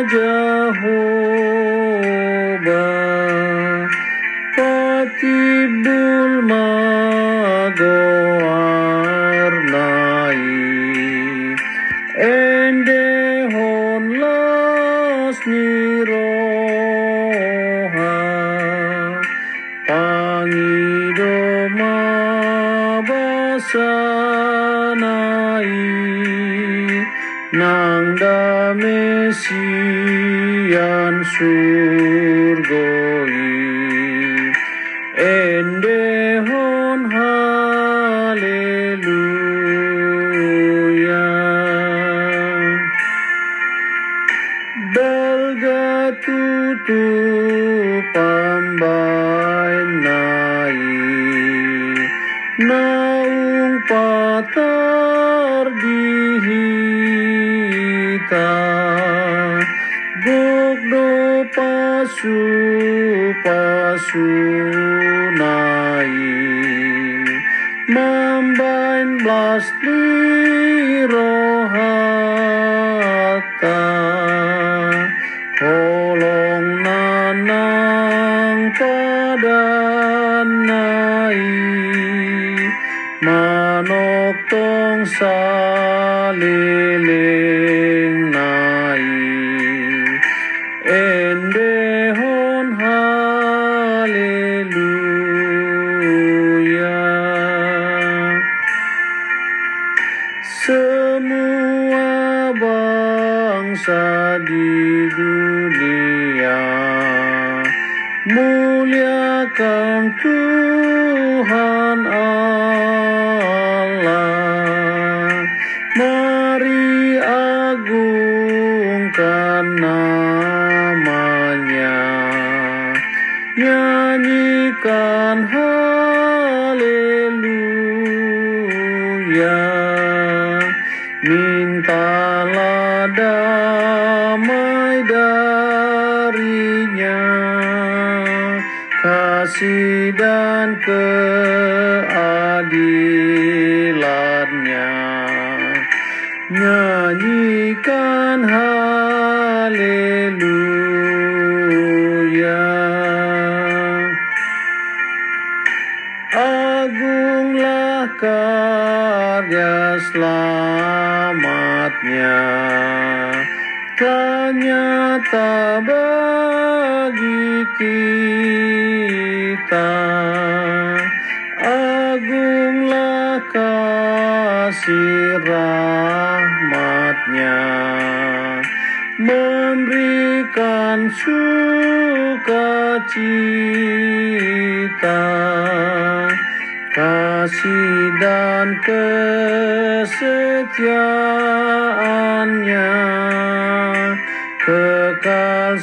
وجهه Nang damesian surgoi Endehon haleluya. Dalga tutu true. Bangsa di dunia. Muliakan Tuhan mintalah damai darinya kasih dan keadilannya. Nyanyikan haleluya selamatnya Ternyata bagi kita Agunglah kasih rahmatnya Memberikan sukacita kasih dan kesetiaannya kekal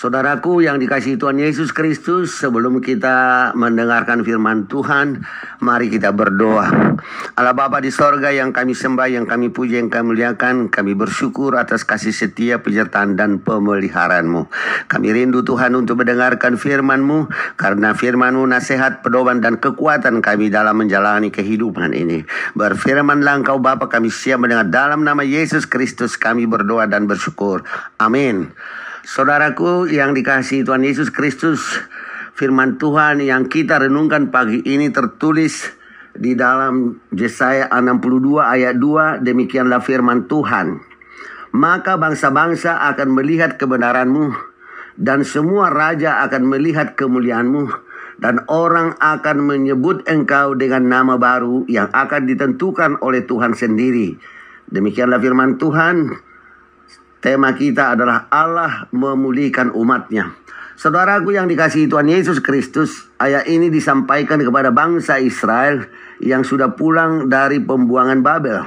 Saudaraku yang dikasihi Tuhan Yesus Kristus, sebelum kita mendengarkan firman Tuhan, mari kita berdoa. Allah Bapa di sorga yang kami sembah, yang kami puji, yang kami muliakan, kami bersyukur atas kasih setia, penyertaan, dan pemeliharaanmu. Kami rindu Tuhan untuk mendengarkan firman-Mu, karena firman-Mu nasihat, pedoman, dan kekuatan kami dalam menjalani kehidupan ini. Berfirmanlah Engkau Bapa kami siap mendengar dalam nama Yesus Kristus kami berdoa dan bersyukur. Amin. Saudaraku yang dikasihi Tuhan Yesus Kristus, firman Tuhan yang kita renungkan pagi ini tertulis di dalam Yesaya 62 ayat 2, demikianlah firman Tuhan. Maka bangsa-bangsa akan melihat kebenaranmu dan semua raja akan melihat kemuliaanmu dan orang akan menyebut engkau dengan nama baru yang akan ditentukan oleh Tuhan sendiri. Demikianlah firman Tuhan. Tema kita adalah Allah memulihkan umatnya. Saudaraku yang dikasihi Tuhan Yesus Kristus, ayat ini disampaikan kepada bangsa Israel yang sudah pulang dari pembuangan Babel.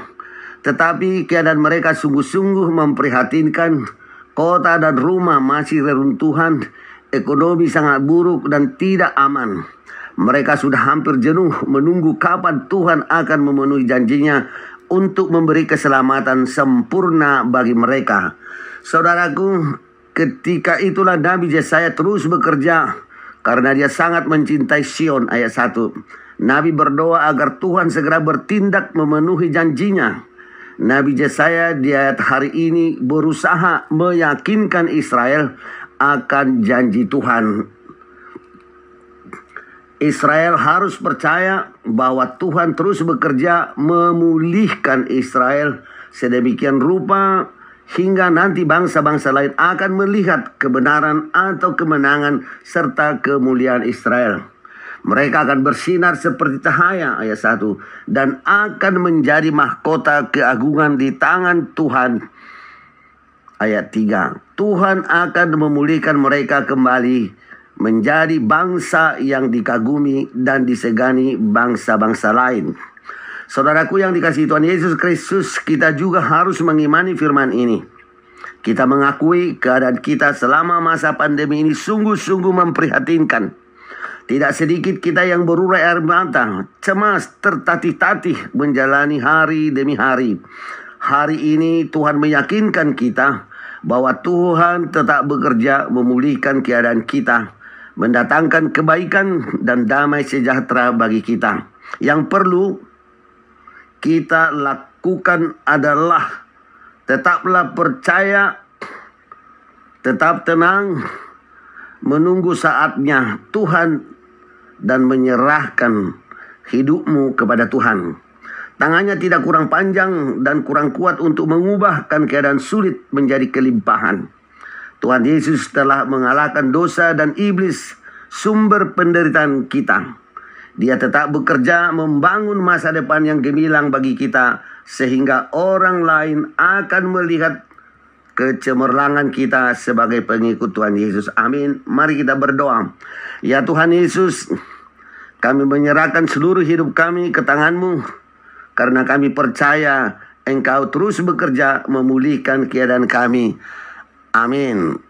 Tetapi keadaan mereka sungguh-sungguh memprihatinkan. Kota dan rumah masih reruntuhan, ekonomi sangat buruk dan tidak aman. Mereka sudah hampir jenuh menunggu kapan Tuhan akan memenuhi janjinya untuk memberi keselamatan sempurna bagi mereka. Saudaraku, ketika itulah Nabi Yesaya terus bekerja karena dia sangat mencintai Sion ayat 1. Nabi berdoa agar Tuhan segera bertindak memenuhi janjinya. Nabi Yesaya di ayat hari ini berusaha meyakinkan Israel akan janji Tuhan. Israel harus percaya bahwa Tuhan terus bekerja memulihkan Israel sedemikian rupa hingga nanti bangsa-bangsa lain akan melihat kebenaran atau kemenangan serta kemuliaan Israel. Mereka akan bersinar seperti cahaya ayat 1 dan akan menjadi mahkota keagungan di tangan Tuhan. Ayat 3. Tuhan akan memulihkan mereka kembali menjadi bangsa yang dikagumi dan disegani bangsa-bangsa lain. Saudaraku yang dikasih Tuhan Yesus Kristus, kita juga harus mengimani firman ini. Kita mengakui keadaan kita selama masa pandemi ini sungguh-sungguh memprihatinkan. Tidak sedikit kita yang berurai air mata, cemas, tertatih-tatih menjalani hari demi hari. Hari ini Tuhan meyakinkan kita bahwa Tuhan tetap bekerja memulihkan keadaan kita, mendatangkan kebaikan dan damai sejahtera bagi kita. Yang perlu kita lakukan adalah tetaplah percaya, tetap tenang, menunggu saatnya Tuhan dan menyerahkan hidupmu kepada Tuhan. Tangannya tidak kurang panjang dan kurang kuat untuk mengubahkan keadaan sulit menjadi kelimpahan. Tuhan Yesus telah mengalahkan dosa dan iblis, sumber penderitaan kita. Dia tetap bekerja membangun masa depan yang gemilang bagi kita, sehingga orang lain akan melihat kecemerlangan kita sebagai pengikut Tuhan Yesus. Amin. Mari kita berdoa. Ya Tuhan Yesus, kami menyerahkan seluruh hidup kami ke tanganmu. Karena kami percaya engkau terus bekerja memulihkan keadaan kami. Amin.